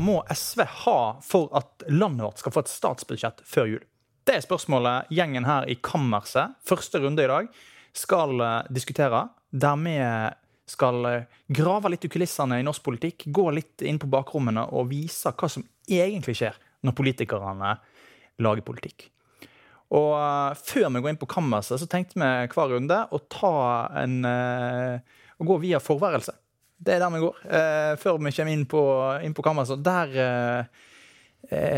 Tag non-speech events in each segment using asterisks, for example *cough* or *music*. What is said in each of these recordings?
må SV ha for at landet vårt skal få et statsbudsjett før jul? Det er spørsmålet gjengen her i Kammerset, første runde i dag, skal eh, diskutere. Der vi skal eh, grave litt i kulissene i norsk politikk, gå litt inn på bakrommene og vise hva som egentlig skjer når politikerne lager politikk. Og uh, før vi går inn på kammerset, så tenkte vi hver runde å ta en Å gå via forværelse. Det er der vi går. Uh, før vi kommer inn på, inn på kammerset. Der,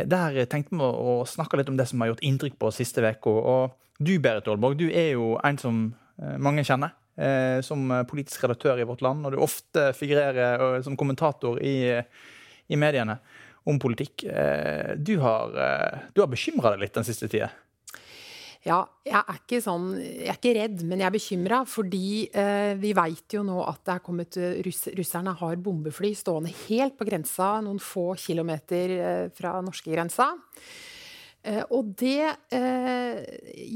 der tenkte vi å, snakke litt om det som har gjort inntrykk på oss siste uke. Og du, Berit Aalborg, du er jo en som mange kjenner. Som politisk redaktør i vårt land, og du ofte figurerer som kommentator i, i mediene om politikk. Du har, du har bekymra deg litt den siste tida? Ja, jeg er ikke sånn Jeg er ikke redd, men jeg er bekymra. Fordi eh, vi veit jo nå at det er kommet eh, russ, Russerne har bombefly stående helt på grensa, noen få kilometer eh, fra norskegrensa. Eh, og det eh,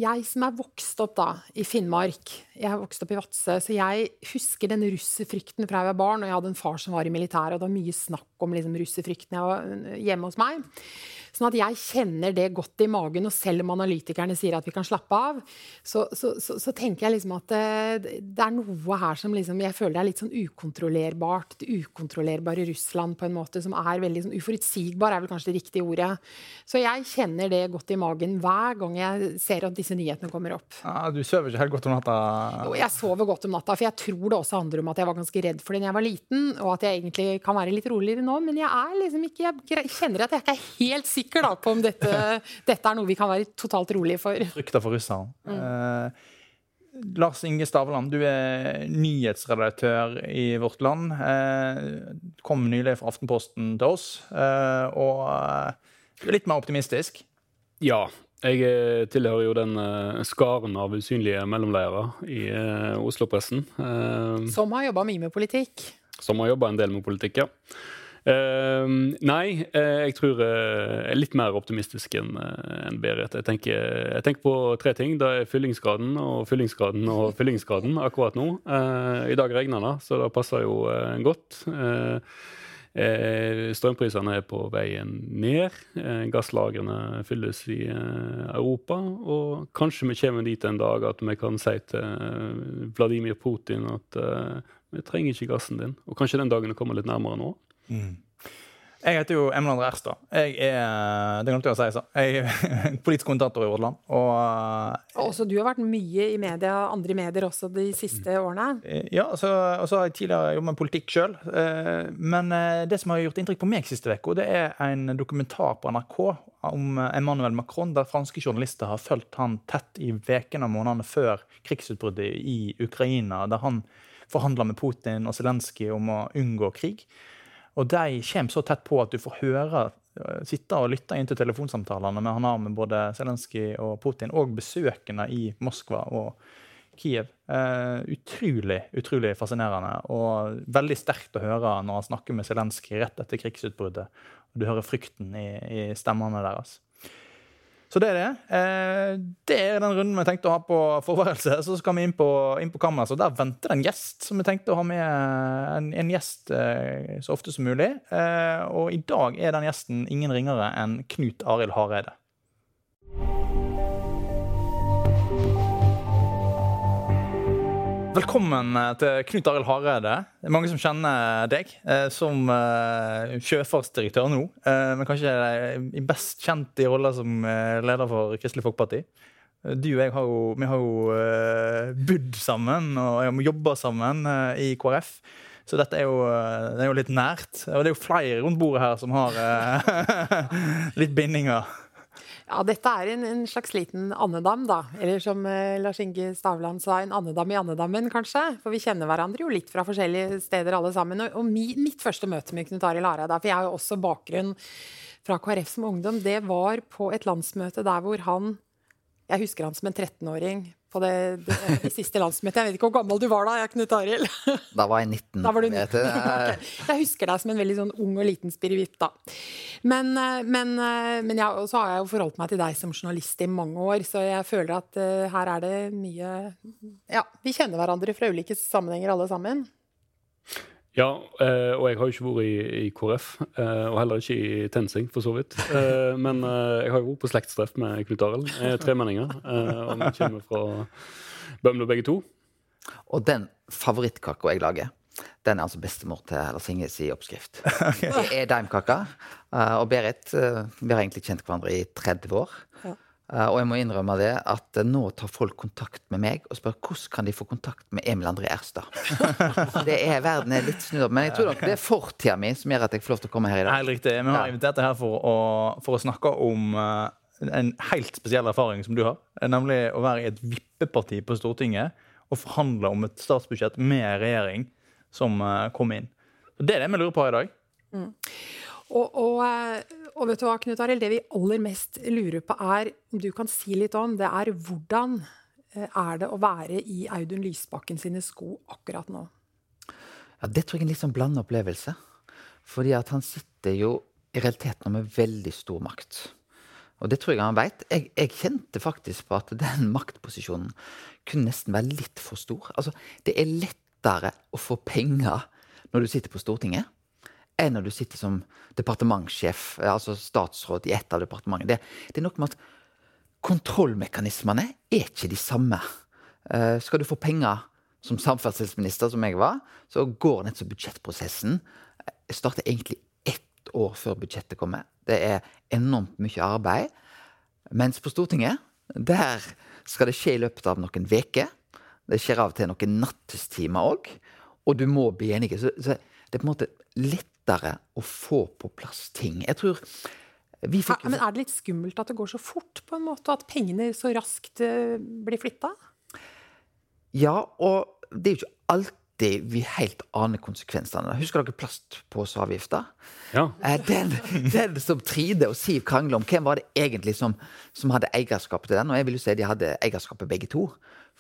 Jeg som er vokst opp da i Finnmark, jeg er vokst opp i Vadsø, så jeg husker den russerfrykten fra jeg var barn. Og jeg hadde en far som var i militæret, og det var mye snakk om liksom, russerfrykten eh, hjemme hos meg. Sånn at jeg kjenner det godt i magen. Og selv om analytikerne sier at vi kan slappe av, så, så, så, så tenker jeg liksom at det, det, er noe her som liksom, jeg føler er litt sånn ukontrollerbart. Det ukontrollerbare Russland på en måte som er veldig sånn uforutsigbar, er vel kanskje det riktige ordet. Så jeg kjenner det godt i magen hver gang jeg ser at disse nyhetene kommer opp. Ja, du sover ikke helt godt om natta? Jo, jeg sover godt om natta. For jeg tror det også handler om at jeg var ganske redd for det da jeg var liten, og at jeg egentlig kan være litt roligere nå. Men jeg er liksom ikke Jeg kjenner at jeg ikke er helt sikker da, på om dette, *laughs* dette, er noe vi kan være totalt rolige for. Frykta for russerne. Mm. Eh, Lars Inge Staveland, du er nyhetsredaktør i Vårt Land. Eh, kom nylig fra Aftenposten til oss, eh, og du er litt mer optimistisk? Ja. Jeg tilhører jo den skaren av usynlige mellomledere i Oslo-pressen. som har jobba mye med politikk? Som har jobba en del med politikk, ja. Uh, nei, uh, jeg tror uh, jeg er litt mer optimistisk enn uh, en Berit. Jeg tenker, jeg tenker, på tre ting. Det er fyllingsgraden og fyllingsgraden og *laughs* fyllingsgraden akkurat nå. I dag regner det, så det passer jo godt. strømprisene er på veien ned. gasslagrene fylles i Europa. Og kanskje vi kommer dit en dag at vi kan si til Vladimir Putin at vi trenger ikke gassen din. Og kanskje den dagen kommer litt nærmere nå. Mm. Jeg heter jo Emil André Erstad. Jeg er det glemte jeg å si, så. Jeg er politisk kommentator i vårt land. Og, og også du har vært mye i media, andre medier også de siste årene? Eh, ja, og så har jeg tidligere jobbet med politikk sjøl. Eh, men eh, det som har gjort inntrykk på meg siste uke, det er en dokumentar på NRK om Emmanuel Macron, der franske journalister har fulgt han tett i ukene og månedene før krigsutbruddet i Ukraina, der han forhandla med Putin og Zelenskyj om å unngå krig. Og de kommer så tett på at du får høre, eh, sitte og lytte inn til telefonsamtalene med han har med både Zelenskyj og Putin, og besøkende i Moskva og Kiev. Uh, utrolig utrolig fascinerende og veldig sterkt å høre når han snakker med Zelenskyj rett etter krigsutbruddet. Du hører frykten i, i stemmene deres. Så det er det. Eh, det er den runden vi tenkte å ha på forværelse. Så skal vi inn på, inn på kammeret. Så der venter det en gjest som vi tenkte å ha med en, en gjest eh, så ofte som mulig. Eh, og i dag er den gjesten ingen ringere enn Knut Arild Hareide. Velkommen eh, til Knut Arild Hareide. Det er mange som kjenner deg eh, som eh, sjøfartsdirektør nå. Eh, men kanskje best kjent i rolla som eh, leder for Kristelig Folkeparti. Eh, du og jeg har jo, vi har jo bodd sammen og jobba sammen i KrF. Så dette er jo, det er jo litt nært. Og det er jo flere rundt bordet her som har *laughs* litt bindinger. Ja, dette er en, en, slags liten andedam, da. Eller som eh, Lars Inge Stavland sa, en andedam i andedammen, kanskje. For vi kjenner hverandre jo litt fra forskjellige steder alle sammen. Og, og mi, mitt første møte med Knut Arild Hareide, for jeg har jo også bakgrunn fra KrF som ungdom, det var på et landsmøte der hvor han Jeg husker han som en 13-åring på det, det, det, siste landsmøtet. Jeg vet ikke hvor gammel du var da, Knut Arild? *laughs* Da var jeg 19. Da var du 19. *laughs* okay. Jeg husker deg som en veldig sånn ung og liten spirivitt, da. Men, eh, men, eh, men jeg, så har jeg jo forholdt meg til deg som journalist i mange år, så jeg føler at uh, her er det mye Ja, vi kjenner hverandre fra ulike sammenhenger alle sammen. Ja, eh, og jeg har jo ikke vært i, i KrF, eh, og heller ikke i TenSing, for så vidt. Eh, men jeg har jo vært på slektstreff med Knut Arild, tremenninger. Og vi kommer fra Bømlo begge to. Og den favorittkaka jeg lager, den er altså bestemor til Lars Inges i oppskrift. *laughs* Det er daimkaka. Og Berit, vi har egentlig kjent hverandre i 30 år. Uh, og jeg må innrømme det at uh, nå tar folk kontakt med meg og spør hvordan kan de få kontakt med Emil André Erstad. *laughs* det er, Verden er litt snudd opp. Men jeg tror nok det er fortida mi som gjør at jeg får lov til å komme her i dag. Helt riktig. Vi har invitert deg her for å, for å snakke om uh, en helt spesiell erfaring som du har. Nemlig å være i et vippeparti på Stortinget og forhandle om et statsbudsjett med regjering som kom inn. Så Det er det vi lurer på i dag. Mm. Og, og og vet du hva, Knut Arild, det vi aller mest lurer på er, om du kan si litt om, det er hvordan eh, er det å være i Audun Lysbakken sine sko akkurat nå? Ja, Det tror jeg er en litt sånn blanda opplevelse. Fordi at han sitter jo i realiteten med veldig stor makt. Og det tror jeg han veit. Jeg, jeg, kjente faktisk på at den *laughs* maktposisjonen kunne nesten være litt for stor. Altså, det er lettere å få penger når du sitter på Stortinget enn når du sitter som departementssjef, altså statsråd i ett av departementene. Det, det, er noe med at kontrollmekanismene er ikke de samme. Uh, skal du få penger som samferdselsminister, som jeg var, så går nettopp budsjettprosessen Jeg starter egentlig ett år før budsjettet kommer. Det er enormt mye arbeid. Mens på Stortinget, der skal det skje i løpet av noen uker. Det skjer av og til noen nattestimer òg. Og du må bli enige. Så, så det er på en måte litt lettere å få på plass ting. Jeg tror vi fikk Men er det litt skummelt at det går så fort, på en måte? At pengene så raskt eh, blir flytta? Ja, og det er jo ikke alltid vi helt aner konsekvensene. Husker dere plastposeavgifta? Ja. Eh, den, den, som Tride og Siv krangler om, hvem var det egentlig som, som hadde eierskap til den? Og jeg vil jo si de hadde eierskapet begge to.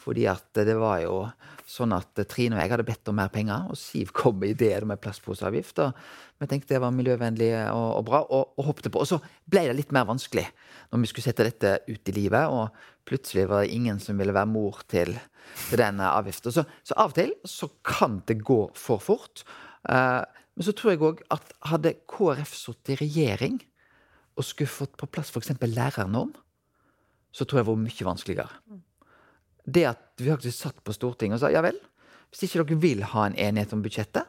Fordi at det var jo sånn at Trine og jeg hadde bedt om mer penger, og Siv kom med ideen med plastposeavgift. Og vi tenkte det var miljøvennlig og, og bra, og, og, hoppet på. Og så ble det litt mer vanskelig når vi skulle sette dette ut i livet, og plutselig var det ingen som ville være mor til, til den avgiften. Så, så, av og til så kan det gå for fort. Uh, men så tror jeg òg at hadde KrF sittet i regjering og skulle fått på plass f.eks. lærernorm, så tror jeg det var mye vanskeligere. Det at vi faktisk satt på Stortinget og sa ja vel, hvis ikke dere vil ha en enighet om budsjettet,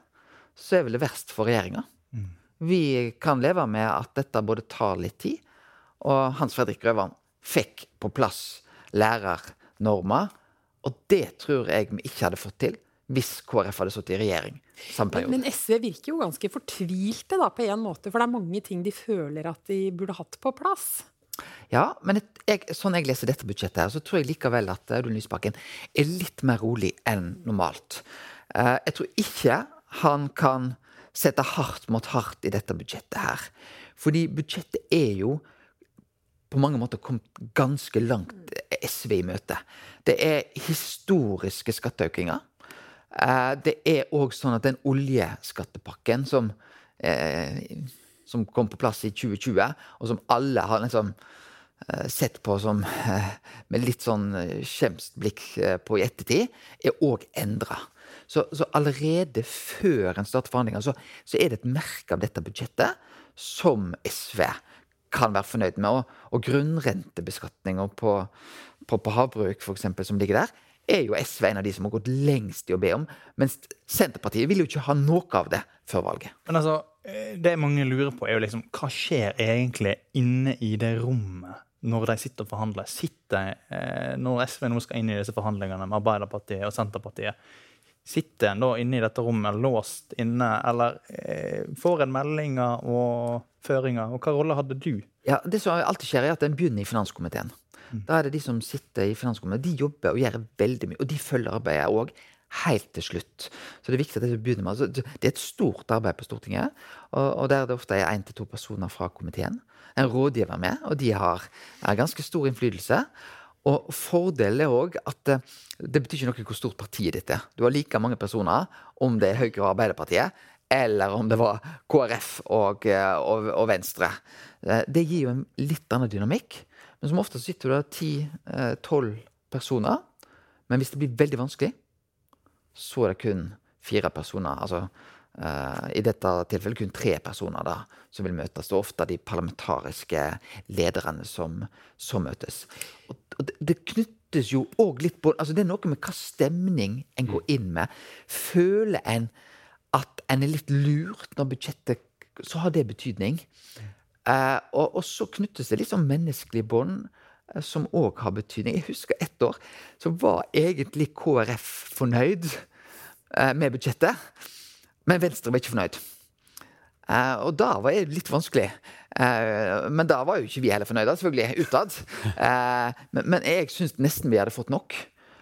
så er vel det verst for regjeringa. Mm. Vi kan leve med at dette både tar litt tid, og Hans Fredrik Grøvan fikk på plass lærernorma, og det tror jeg vi ikke hadde fått til hvis KrF hadde sittet i regjering samme periode. Men, men, SV virker jo ganske fortvilte da, på en måte, for det er mange ting de føler at de burde hatt på plass. Ja, men jeg, sånn jeg leser dette budsjettet, her, så tror jeg likevel at Audun Lysbakken er litt mer rolig enn normalt. Uh, jeg tror ikke han kan sette hardt mot hardt i dette budsjettet her. Fordi budsjettet er jo på mange måter kommet ganske langt SV i møte. Det er historiske skatteøkninger. Uh, det er òg sånn at den oljeskattepakken som uh, som kom på plass i 2020, og som alle har liksom uh, sett på som med litt sånn uh, skjemst blikk på i ettertid, er òg endra. Så, så, allerede før en starter forhandlinger, så, så, er det et merke av dette budsjettet som SV kan være fornøyd med. Og, og grunnrentebeskatninga på, på, havbruk, f.eks., som ligger der, er jo SV en av de som har gått lengst i å be om. Mens Senterpartiet vil jo ikke ha noe av det før valget. Men altså, Eh, det mange lurer på, er jo liksom hva skjer egentlig inne i det rommet når de sitter og forhandler? Sitter, eh, Når SV nå skal inn i disse forhandlingene med Arbeiderpartiet og Senterpartiet, sitter en da inne i dette rommet låst inne, eller eh, får en meldinger og føringer? Og hva rolle hadde du? Ja, Det som alltid skjer, er at en begynner i finanskomiteen. Mm. Da er det de som sitter i finanskomiteen, de jobber og gjør veldig mye, og de følger arbeidet òg helt til slutt. Så det er viktig at jeg begynner med altså, Det er et stort arbeid på Stortinget, og, der det ofte er én til to personer fra komiteen. En rådgiver med, og de har, har ganske stor innflytelse. Og fordelen er òg at eh, det betyr ikke noe hvor stort partiet ditt er. Du har like mange personer om det er Høyre og Arbeiderpartiet, eller om det var KrF og, eh, og, og Venstre. Eh, det gir jo en litt annen dynamikk. Men som ofte sitter der ti-tolv personer. Men hvis det blir veldig vanskelig, så er det kun fire personer. Altså uh, i dette tilfellet kun tre personer da, som vil møtes. Det er ofte de parlamentariske lederne som, som møtes. Og, og det, det, knyttes jo òg litt på altså Det er noe med hva stemning en går inn med. Føler en at en er litt lurt når budsjettet Så har det betydning. Uh, og, og, så knyttes det litt sånn menneskelige bånd uh, som òg har betydning. Jeg husker ett år så var egentlig KrF fornøyd uh, med budsjettet, men Venstre var ikke fornøyd. og da var det litt vanskelig. men da var jo ikke vi heller fornøyde, selvfølgelig, utad. *laughs* men, men, jeg syns nesten vi hadde fått nok.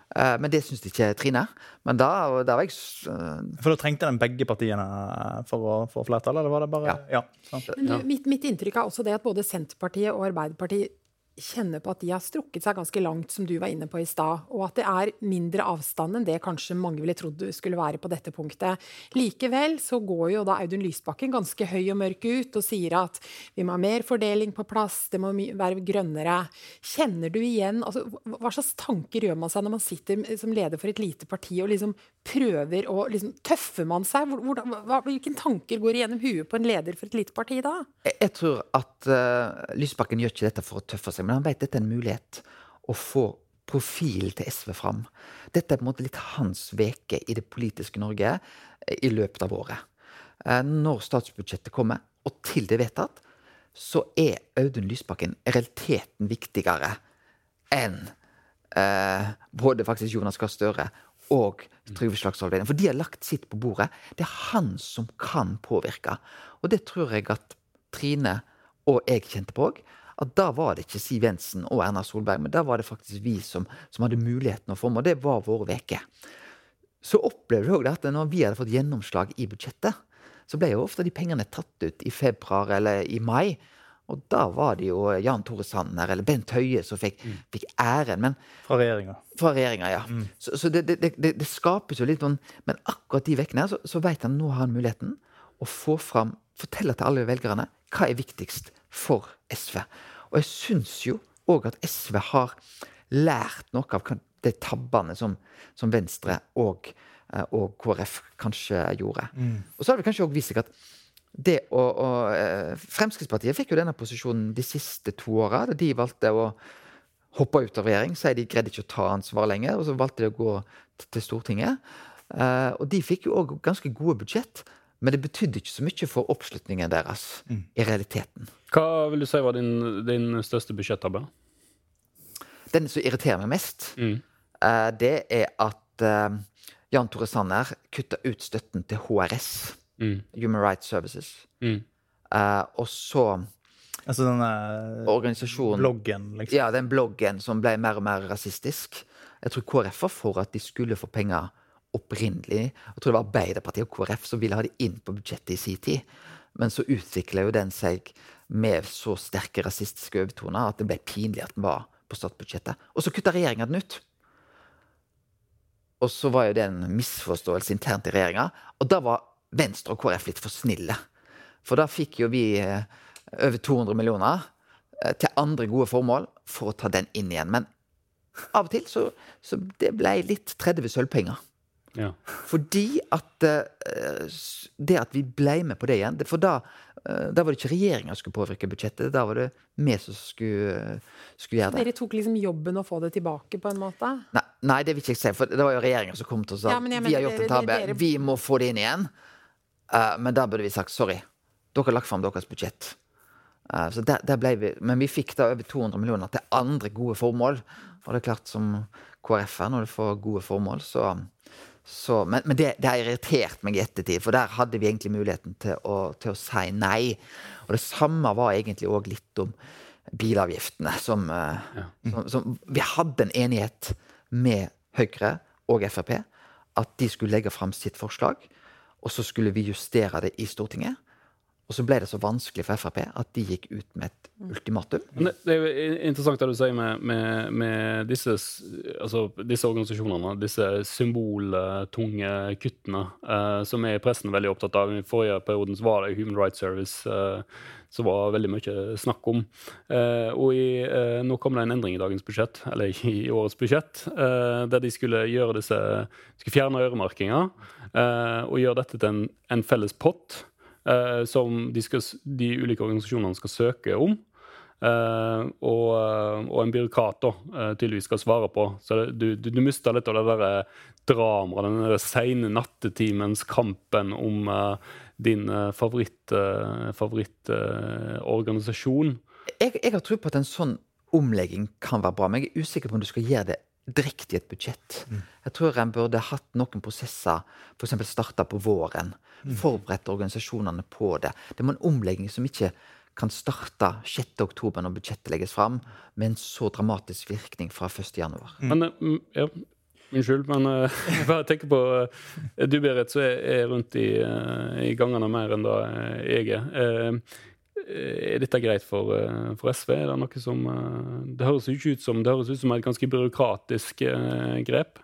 Uh, men det syns ikke Trine. Men da, da var jeg uh, For da trengte den begge partiene for å få flertall, eller var det bare Ja. ja men du, mitt, mitt, inntrykk er også det at både Senterpartiet og Arbeiderpartiet kjenner på at de har strukket seg ganske langt, som du var inne på i stad, og at det er mindre avstand enn det kanskje mange ville trodd skulle være på dette punktet. Likevel så går jo da Audun Lysbakken ganske høy og mørk ut og sier at vi må ha mer fordeling på plass, det må være grønnere. Kjenner du igjen altså, Hva slags tanker gjør man seg når man sitter som leder for et lite parti og liksom prøver å liksom, Tøffer man seg? Hvilke tanker går igjennom huet på en leder for et lite parti da? Jeg, jeg tror at uh, Lysbakken gjør ikke dette for å tøffe seg men han vet dette er en mulighet å få profilen til SV fram. Dette er på en måte litt hans veke i det politiske Norge eh, i løpet av året. Eh, når statsbudsjettet kommer, og til det er vedtatt, så er Audun Lysbakken i realiteten viktigere enn eh, både faktisk Jonas Gahr Støre og Trygve Slagsvold Vedum. For de har lagt sitt på bordet. Det er han som kan påvirke. Og det tror jeg at Trine og jeg kjente på òg at da var det ikke Siv Jensen og Erna Solberg, men da var det faktisk vi som, som hadde muligheten å forme, og det var våre veker. Så opplevde vi òg at når vi hadde fått gjennomslag i budsjettet, så ble jo ofte de pengene tatt ut i februar eller i mai. Og da var det jo Jan Tore Sanner eller Bent Høie som fikk, mm. fikk æren. Men, fra regjeringa. Fra regjeringa, ja. Mm. Så, så det, det, det, det, skapes jo litt noen Men akkurat de ukene så, så vet han nå har han muligheten å få fram Fortelle til alle velgerne hva er viktigst for SV. Og jeg syns jo òg at SV har lært noe av de tabbene som, som Venstre og, eh, og, KrF kanskje gjorde. Mm. Og så har det kanskje òg vist seg at det å, å, eh, Fremskrittspartiet fikk jo denne posisjonen de siste to åra, da de valgte å hoppe ut av regjering, sier de greide ikke å ta ansvar lenger, og så valgte de å gå til Stortinget. Uh, og de fikk jo òg ganske gode budsjett. Men det betydde ikke så mye for oppslutningen deres mm. i realiteten. Hva vil du si var din, din største budsjettabbe? Den som irriterer meg mest, mm. uh, det er at uh, Jan Tore Sanner kutta ut støtten til HRS, mm. Human Rights Services. Uh, og så Altså denne organisasjonen Bloggen, liksom. Ja, den bloggen som ble mer og mer rasistisk. Jeg tror KrF var for at de skulle få penger opprinnelig Jeg tror det var Arbeiderpartiet og KrF som ville ha det inn på budsjettet i sin tid. Men så utvikla jo den seg med så sterke rasistiske overtoner at det ble pinlig at den var på statsbudsjettet. Og så kutta regjeringa den ut. Og så var jo det en misforståelse internt i regjeringa. Og da var Venstre og KrF litt for snille. For da fikk jo vi eh, over 200 millioner eh, til andre gode formål for å ta den inn igjen. Men av og til så, så det ble litt 30 sølvpenger. Ja. Fordi at uh, det at vi ble med på det igjen For da, uh, da var det ikke regjeringa som skulle påvirke budsjettet, da var det vi som skulle, skulle gjøre det. Dere tok liksom jobben å få det tilbake, på en måte? Nei, nei det vil ikke jeg si, for det var jo regjeringa som kom til oss og sa ja, vi har gjort en tabbe, dere... vi må få det inn igjen. Uh, men da burde vi sagt sorry, dere har lagt fram deres budsjett. så der, der, ble vi, Men vi fikk da over 200 millioner til andre gode formål. Og det er klart, som KrF er, når du får gode formål, så så, men, men det, det, har irritert meg i ettertid, for der hadde vi egentlig muligheten til å, til å si nei. Og det samme var egentlig òg litt om bilavgiftene, som, eh, ja. som, som, Vi hadde en enighet med Høyre og Frp at de skulle legge fram sitt forslag, og så skulle vi justere det i Stortinget. Og så ble det så vanskelig for Frp at de gikk ut med et ultimatum. Det, det er jo interessant det du sier med, med, med disse, altså, disse, organisasjonene. Disse symboltunge kuttene eh, som er i pressen veldig opptatt av. I forrige perioden var det Human Rights Service eh, som var veldig mye snakk om. Eh, og i, nå kom det en endring i dagens budsjett, eller i, i årets budsjett, der de skulle gjøre disse, skulle fjerne øremerkinga og gjøre dette til en, en felles pott eh, som de, skal, de, ulike organisasjonene skal søke om. Eh, og, eh, og, en byråkrat da, eh, tydeligvis skal svare på. Så det, du, du, du mister litt av det der eh, dramaet, den seine nattetimens kampen om uh, din favorittorganisasjon. Favoritt, uh, jeg, jeg, har tro på at en sånn omlegging kan være bra, men jeg er usikker på om du skal gjøre det direkte i et budsjett. Mm. Jeg tror en burde hatt noen prosesser, f.eks. starta på våren. Mm. Forberedt organisasjonene på det. Det må en omlegging som ikke kan starte 6.10 når budsjettet legges fram, med en så dramatisk virkning fra 1.1. Mm. Men, eh, ja, Unnskyld, men *laughs* uh, bare tenker på uh, Du, Berit, så er jeg rundt i, uh, i gangene mer enn da jeg er. Uh, er dette greit for, eh, for, SV? Er det noe som eh, Det høres ikke ut som det høres ut som et ganske byråkratisk grep.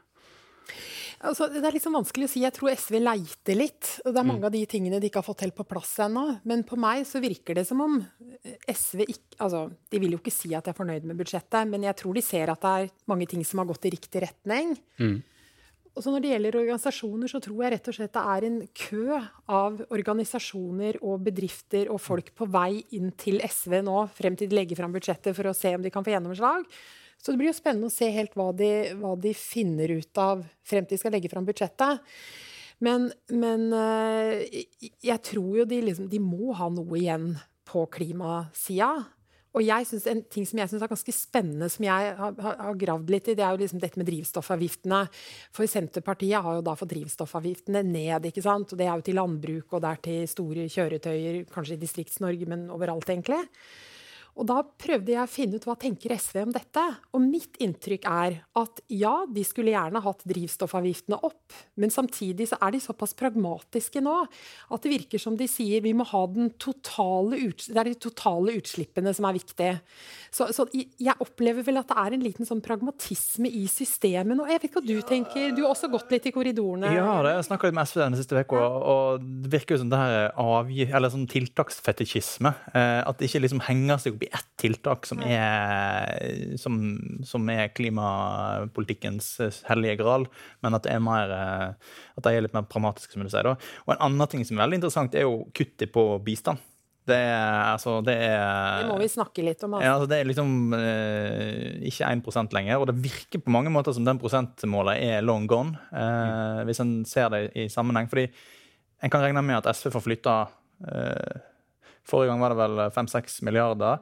Altså, det er liksom vanskelig å si. Jeg tror SV leiter litt. og Det er mange mm. av de tingene de ikke har fått helt på plass ennå. Men på meg så virker det som om SV ikke altså, De vil jo ikke si at de er fornøyd med budsjettet, men jeg tror de ser at det er mange ting som har gått i riktig retning. Mm. Og så Når det gjelder organisasjoner, så tror jeg rett og slett det er en kø av organisasjoner og bedrifter og folk på vei inn til SV nå, frem til de legger fram budsjettet for å se om de kan få gjennomslag. Så det blir jo spennende å se helt hva de, hva de finner ut av frem til de skal legge fram budsjettet. Men, men eh, jeg tror jo de, liksom, de må ha noe igjen på klimasida. Og jeg synes, En ting som jeg syns er ganske spennende, som jeg har, har, gravd litt i, det er jo liksom dette med drivstoffavgiftene. For Senterpartiet har jo da fått drivstoffavgiftene ned. ikke sant? Og Det er jo til landbruk og det er til store kjøretøyer, kanskje i Distrikts-Norge, men overalt, egentlig. Og da prøvde jeg å finne ut hva tenker SV om dette. Og mitt inntrykk er at ja, de skulle gjerne hatt drivstoffavgiftene opp, men samtidig så er de såpass pragmatiske nå at det virker som de sier vi må ha den totale det er de totale utslippene som er viktig. Så, så, jeg opplever vel at det er en liten sånn pragmatisme i systemet nå. Jeg vet ikke hva du tenker. Du har også gått litt i korridorene. Ja, det, jeg snakka litt med SV den siste uka, og det virker jo som det her avgift, eller sånn tiltaksfetisjisme. Eh, at det ikke liksom henger seg opp i ett tiltak som er, som, som er klimapolitikkens hellige gral, men at det er mer at de er litt mer pragmatiske, som du sier. Da. Og en annen ting som er veldig interessant, er jo kuttet på bistand. Det er, altså, det er Det må vi snakke litt om. Altså. Ja, altså, det er liksom eh, ikke 1 lenger. Og det virker på mange måter som den prosentmålet er long gone, eh, hvis en ser det i sammenheng. Fordi en kan regne med at SV får flytta eh, Forrige gang var det vel 5-6 milliarder.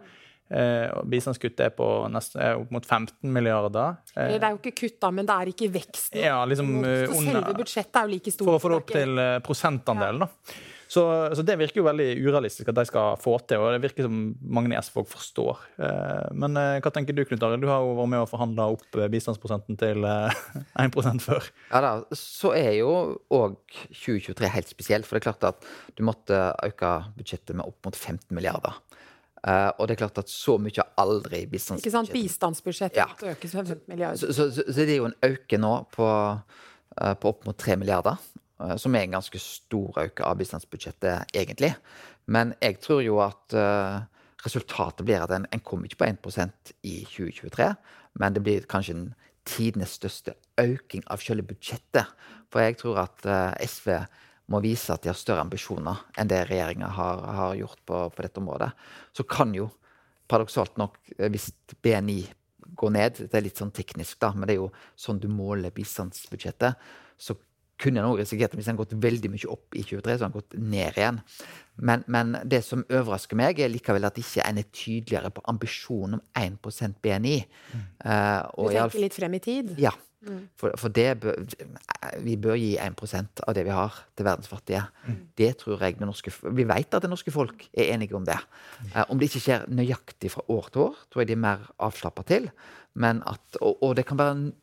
Eh, bistandskutt er på nesten, er opp mot 15 milliarder. Eh, det er jo ikke kutt, da, men det er ikke veksten. Ja, liksom, eh, selve budsjettet er jo like stort. For å få det opp til eh, prosentandelen, da. Så, så, det virker jo veldig urealistisk at de skal få til, og det virker som SV forstår. Eh, men eh, hva tenker du, Knut Arild? Du har jo vært med og forhandla opp bistandsprosenten til *laughs* 1% før. Ja da, så er jo òg 2023 helt spesielt. For det er klart at du måtte øke budsjettet med opp mot 15 milliarder. Uh, og det er klart at så mye har aldri bistandsbudsjettet Ikke sant, Bistandsbudsjettet ja. økes med 15 milliarder. Så, så, så, så, det er jo en øke nå på, uh, på opp mot 3 milliarder. Uh, som er en ganske stor øke av bistandsbudsjettet, egentlig. Men jeg tror jo at resultatet blir at en, en kommer ikke på 1% i 2023, men det blir kanskje en tidenes største øking av selve budsjettet. For jeg tror at SV må vise at de har større ambisjoner enn det regjeringa har, har, gjort på, på, dette området. Så kan jo paradoksalt nok, eh, hvis BNI går ned, det er litt sånn teknisk, da, men det er jo sånn du måler bistandsbudsjettet, så kunne han òg risikert hvis han gått veldig mye opp i 23, så har en gått ned igjen. Men, men, det som overrasker meg, er likevel at ikke en er tydeligere på ambisjonen om 1 BNI. Mm. Uh, du tenker litt frem i tid? Ja. Mm. For, for bør, vi bør gi 1% av det vi har, til verdens fattige. Mm. Det tror jeg det norske Vi vet at det norske folk er enige om det. Uh, om det ikke skjer nøyaktig fra år til år, tror jeg de er mer avslappa til. Men at, og, og det kan være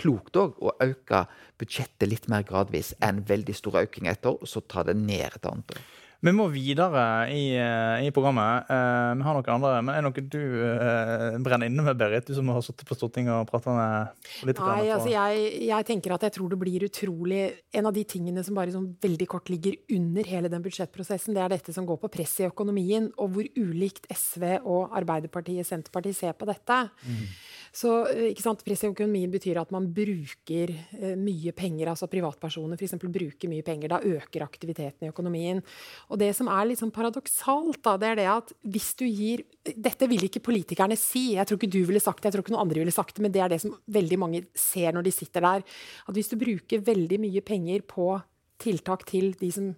klokt òg å øke budsjettet litt mer gradvis enn veldig stor økning et år, og så ta det ned et annet år. Vi må videre i, eh, i programmet. Uh, vi har noen andre, men er det noe du uh, brenner inne med, Berit? Du som har sittet på Stortinget og prata med politikerne? Nei, altså jeg, jeg, tenker at jeg tror det blir utrolig En av de tingene som bare sånn veldig kort ligger under hele den budsjettprosessen, det er dette som går på press i økonomien, og hvor ulikt SV og Arbeiderpartiet, Senterpartiet ser på dette. Mm. Så ikke sant, Press i økonomien betyr at man bruker uh, mye penger, altså privatpersoner f.eks. bruker mye penger. Da øker aktiviteten i økonomien. Og det som er litt sånn paradoksalt, da, det er det at hvis du gir Dette vil ikke politikerne si. Jeg tror ikke du ville sagt det, jeg tror ikke noen andre ville sagt det, men det er det som veldig mange ser når de sitter der. At hvis du bruker veldig mye penger på tiltak til de som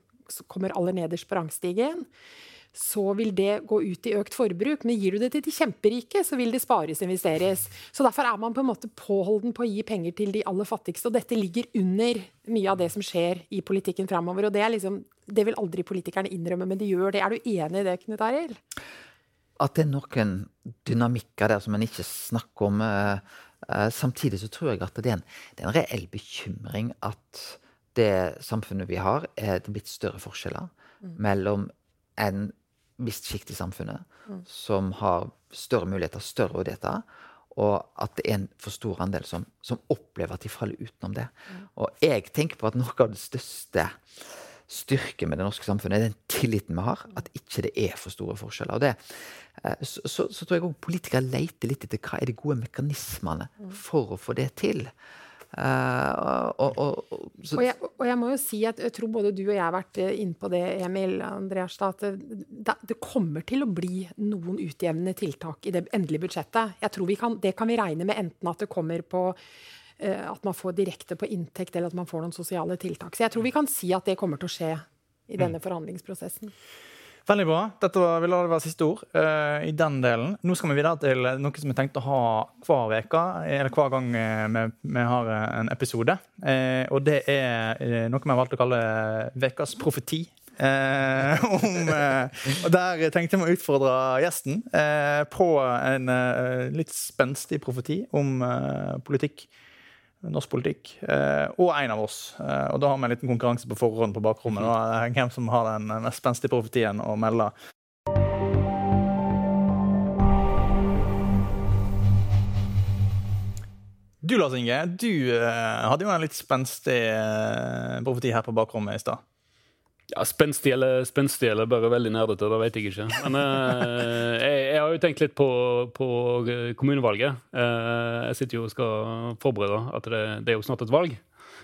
kommer aller nederst på rangstigen, så vil det gå ut i økt forbruk. Men gir du det til de kjemperike, så vil det spares og investeres. Så derfor er man på en måte påholden på å gi penger til de aller fattigste. Og dette ligger under mye av det som skjer i politikken framover. Og det, liksom, det, vil aldri politikerne innrømme, men de gjør det. Er du enig i det, Knut Arild? At det er noen dynamikker der som en ikke snakker om. Uh, samtidig så tror jeg at det er en, det er en reell bekymring at det samfunnet vi har, er det blitt større forskjeller mm. mellom en visst sjikt i samfunnet mm. som har større muligheter, større rådigheter. Og at det er en for stor andel som, som opplever at de faller utenom det. Mm. Og jeg tenker på at noe av det største styrken med det norske samfunnet er den tilliten vi har. At ikke det er for store forskjeller. Og det, eh, så, så, så tror jeg òg politikere leter litt etter hva er de gode mekanismene mm. for å få det til. Uh, og, og, og, jeg, og, jeg, må jo si at jeg tror både du og jeg har vært eh, inne på det, Emil Andreas, at det, det, kommer til å bli noen utjevnende tiltak i det endelige budsjettet. Jeg tror kan, Det kan vi regne med enten at det kommer på uh, at man får direkte på inntekt, eller at man får noen sosiale tiltak. Så jeg tror vi kan si at det kommer til å skje i denne mm. forhandlingsprosessen. Veldig bra. Dette var, vi lar det være siste ord uh, i den delen. Nå skal vi videre til noe som vi tenkte å ha hver veka, eller hver gang eh, vi, vi har eh, en episode. Uh, og det er noe vi har valgt å kalle ukas profeti. Uh, *laughs* om, og Der tenkte jeg å utfordre gjesten på en litt spenstig profeti om politikk norsk politikk, eh, og en av oss. Eh, og da har vi en liten konkurranse på forhånd på bakrommet. Da, hvem som har den mest spenstige profetien å melde. Du Lars Inge, du eh, hadde jo en litt spenstig profeti her på bakrommet i stad. Ja, Spenstig eller spenstig eller bare veldig nerdete, det vet jeg ikke. Men eh, jeg, jeg, har jo tenkt litt på, på kommunevalget. Eh, jeg sitter jo og skal forberede at det, det er jo snart et valg.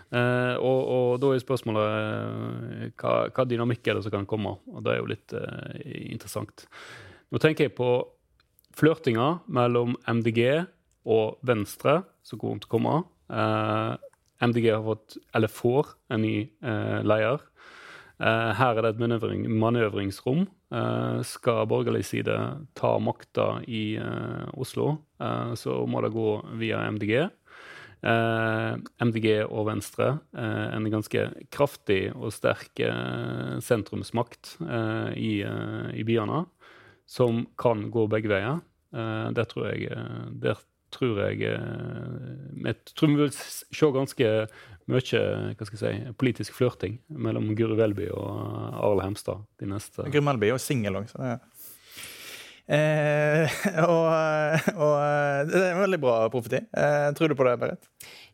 Eh, og, og, da er spørsmålet hva, hva, dynamikk er det som kan komme? Og det er jo litt interessant. Nå tenker jeg på flørtinga mellom MDG og Venstre som kommer til å komme. MDG har fått, eller får, en ny leder. Eh, her er det et manøvring, manøvringsrom. Eh, skal borgerlig side ta makta i eh, Oslo, så må det gå via MDG. MDG og Venstre. en ganske kraftig og sterk sentrumsmakt i, i, byene, som kan gå begge veier. der tror jeg, der tror jeg jeg tror vi vil se ganske mye hva skal jeg si, politisk flørting mellom Guri Velby og Arle Hemstad. de neste... Guri Melby er jo singel òg, så det Eh, *laughs* og, og, det er en veldig bra profeti. Eh, tror du på det, Berit?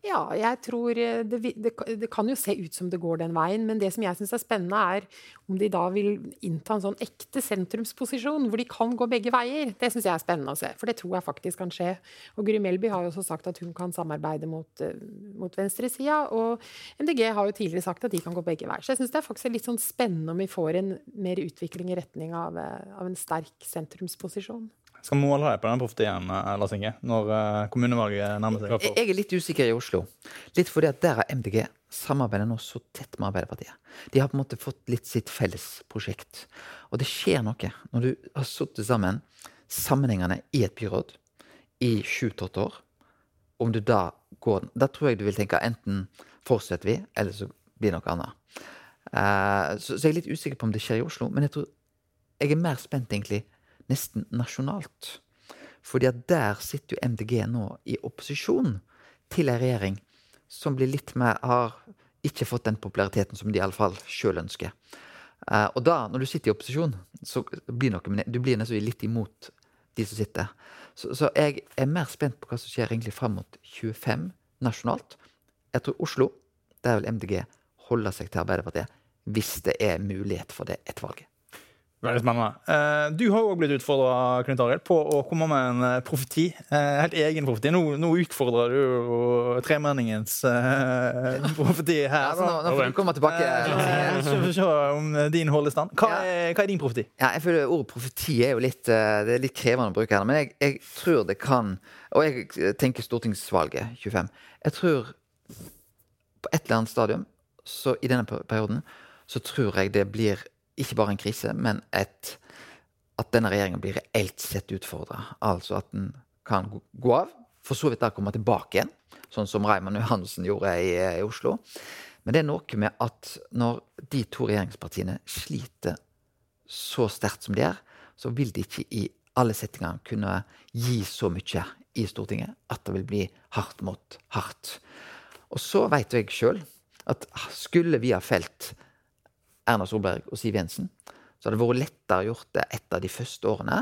Ja, jeg tror eh, det, det, det, kan jo se ut som det går den veien, men det som jeg syns er spennende, er om de da vil innta en sånn ekte sentrumsposisjon, hvor de kan gå begge veier. Det syns jeg er spennende å se, for det tror jeg faktisk kan skje. Og Guri Melby har jo også sagt at hun kan samarbeide mot, uh, mot venstresida, og MDG har jo tidligere sagt at de kan gå begge veier. Så jeg syns det er faktisk litt sånn spennende om vi får en mer utvikling i retning av, uh, av en sterk sentrumsposisjon skal på den profetien igjen, Lars Inge, når uh, kommunevalget nærmer seg? Jeg er litt usikker i Oslo. Litt fordi at der har MDG samarbeider nå så tett med Arbeiderpartiet. De har på en måte fått litt sitt felles prosjekt. Og det skjer noe når du har sittet sammen sammenhengende i et byråd i sju-åtte år. Om du da går Da tror jeg du vil tenke enten fortsetter vi, eller så blir det noe annet. Så, så jeg er litt usikker på om det skjer i Oslo, men jeg tror jeg er mer spent egentlig nesten nasjonalt. Fordi at der sitter jo MDG nå i opposisjon til ei regjering som blir litt mer har ikke fått den populariteten som de iallfall sjøl ønsker. Eh, og da, når du sitter i opposisjon, så blir noe, du blir nesten litt imot de som sitter. Så, så, jeg er mer spent på hva som skjer egentlig fram mot 25 nasjonalt. Jeg tror Oslo, der vil MDG holde seg til Arbeiderpartiet hvis det er mulighet for det etter valget. Veldig spennende. Eh, du har òg blitt utfordra Knut Arild, på å komme med en eh, profeti. Eh, helt egen profeti. Nå, nå utfordrer du jo tremenningens *laughs* profeti her. Ja, altså, nå, nå, får du komme tilbake. Så får vi se om din holder i stand. Hva, er, hva er din profeti? Ja, jeg føler Ordet profeti er jo litt, det er litt krevende å bruke her. Men jeg, jeg tror det kan Og jeg tenker stortingsvalget 25. Jeg tror på et eller annet stadium så i denne perioden så tror jeg det blir ikke bare en krise, men et, at denne regjeringa blir reelt sett utfordra. Altså at den kan gå av, for så vidt da komme tilbake igjen, sånn som Raymond Johansen gjorde i, i, Oslo. Men det er noe med at når de to regjeringspartiene sliter så sterkt som de er, så vil de ikke i alle settinger kunne gi så mye i Stortinget at det vil bli hardt mot hardt. Og så veit jeg sjøl at skulle vi ha felt Erna Solberg og Siv Jensen, så hadde det vært lettere gjort det et av de første årene,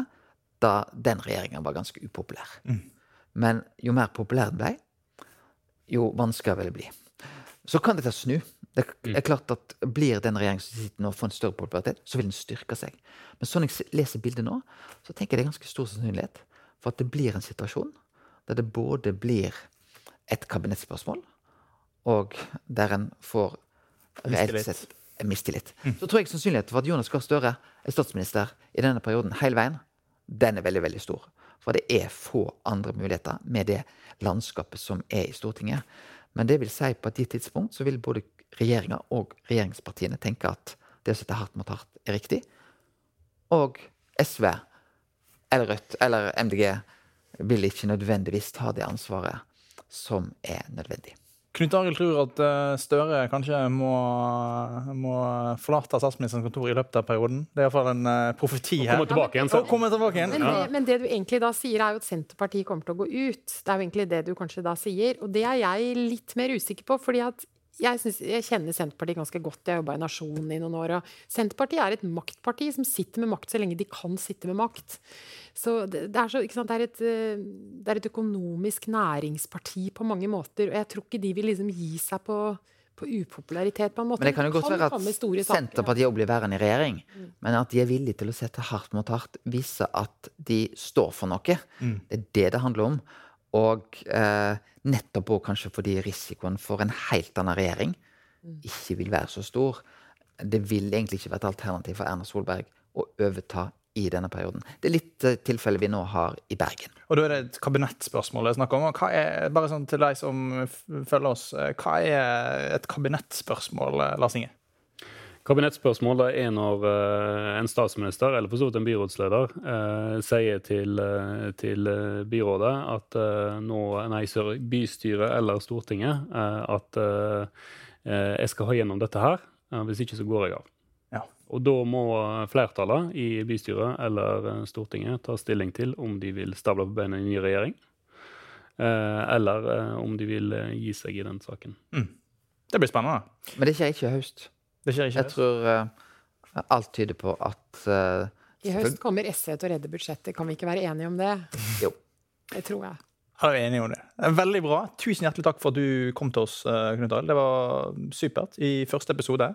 da den regjeringa var ganske upopulær. Mm. Men jo mer populær den ble, jo vanskeligere vil det bli. Så kan dette snu. Det mm. er klart at Blir den regjeringen som sitter nå, får en større popularitet, så vil den styrke seg. Men sånn jeg leser bildet nå, så tenker jeg det er ganske stor sannsynlighet for at det blir en situasjon der det både blir et kabinettspørsmål, og der en får reelt sett mistillit. Mm. Så tror jeg sannsynligheten for at Jonas Gahr Støre er statsminister i denne perioden hele veien, den er veldig, veldig stor. For det er få andre muligheter med det landskapet som er i Stortinget. Men det vil si på et gitt tidspunkt så vil både regjeringa og regjeringspartiene tenke at det å sette hardt mot hardt er riktig. Og SV eller Rødt eller MDG vil ikke nødvendigvis ta det ansvaret som er nødvendig. Knut Arild tror at eh, Støre kanskje må, må forlate statsministerens kontor i løpet av perioden. Det er iallfall en uh, profeti her. Komme tilbake igjen, så. tilbake igjen. Men, det, men det du egentlig da sier, er jo at Senterpartiet kommer til å gå ut. Det er jo egentlig det du kanskje da sier. Og det er jeg litt mer usikker på. fordi at jeg, synes, jeg, kjenner Senterpartiet ganske godt. Jeg har jobba i Nasjonen i noen år. og Senterpartiet er et maktparti som sitter med makt så lenge de kan sitte med makt. Så det, det, er, så, det, er, et, eh, det er, et, økonomisk næringsparti på mange måter. Og jeg tror ikke de vil liksom gi seg på, på upopularitet på en måte. Men det kan jo godt være at Senterpartiet òg blir værende i regjering. Mm. Men at de er villige til å sette hardt mot hardt, vise at de står for noe. Mm. Det er det det handler om. Og eh, nettopp òg kanskje fordi risikoen for en helt annen regjering mm. ikke vil være så stor. Det vil egentlig ikke være et alternativ for Erna Solberg å overta i denne perioden. Det er litt uh, tilfellet vi nå har i Bergen. Og Da er det et kabinettspørsmål jeg snakker om. Hva er, bare sånn til deg som følger oss, eh, hva er et kabinettspørsmål, eh, Lars Inge? Kabinettspørsmål er når uh, en statsminister, eller for så vidt en byrådsleder, uh, sier til, uh, til byrådet at nå, nei, bystyret eller Stortinget at jeg skal ha gjennom dette her. hvis ikke så går jeg av. Ja. Og da må flertallet i bystyret eller Stortinget ta stilling til om de vil stable på beina en ny regjering, eller om de vil gi seg i den saken. Mm. Det blir spennende. Men det skjer ikke i høst. Det skjer ikke Jeg tror uh, alt tyder på at uh, I høst kommer SV til å redde budsjettet. Kan vi ikke være enige om det? Jo. Det tror jeg. Jeg er enig om det. Veldig bra. Tusen hjertelig takk for at du kom til oss, eh, Knut Arild. Det var supert i første episode.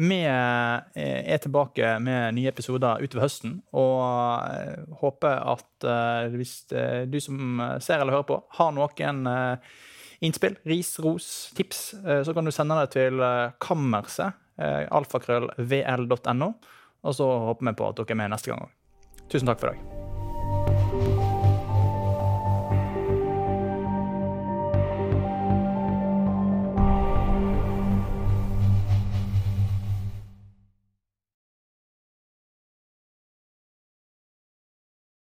Vi er tilbake med nye episoder utover høsten. Og håper at hvis du som ser eller hører på, har noen innspill, ris, ros, tips, så kan du sende det til kammerset Eh, alfakrøllvl.no. Og så håper vi på at dere er med neste gang òg. Tusen takk for i dag.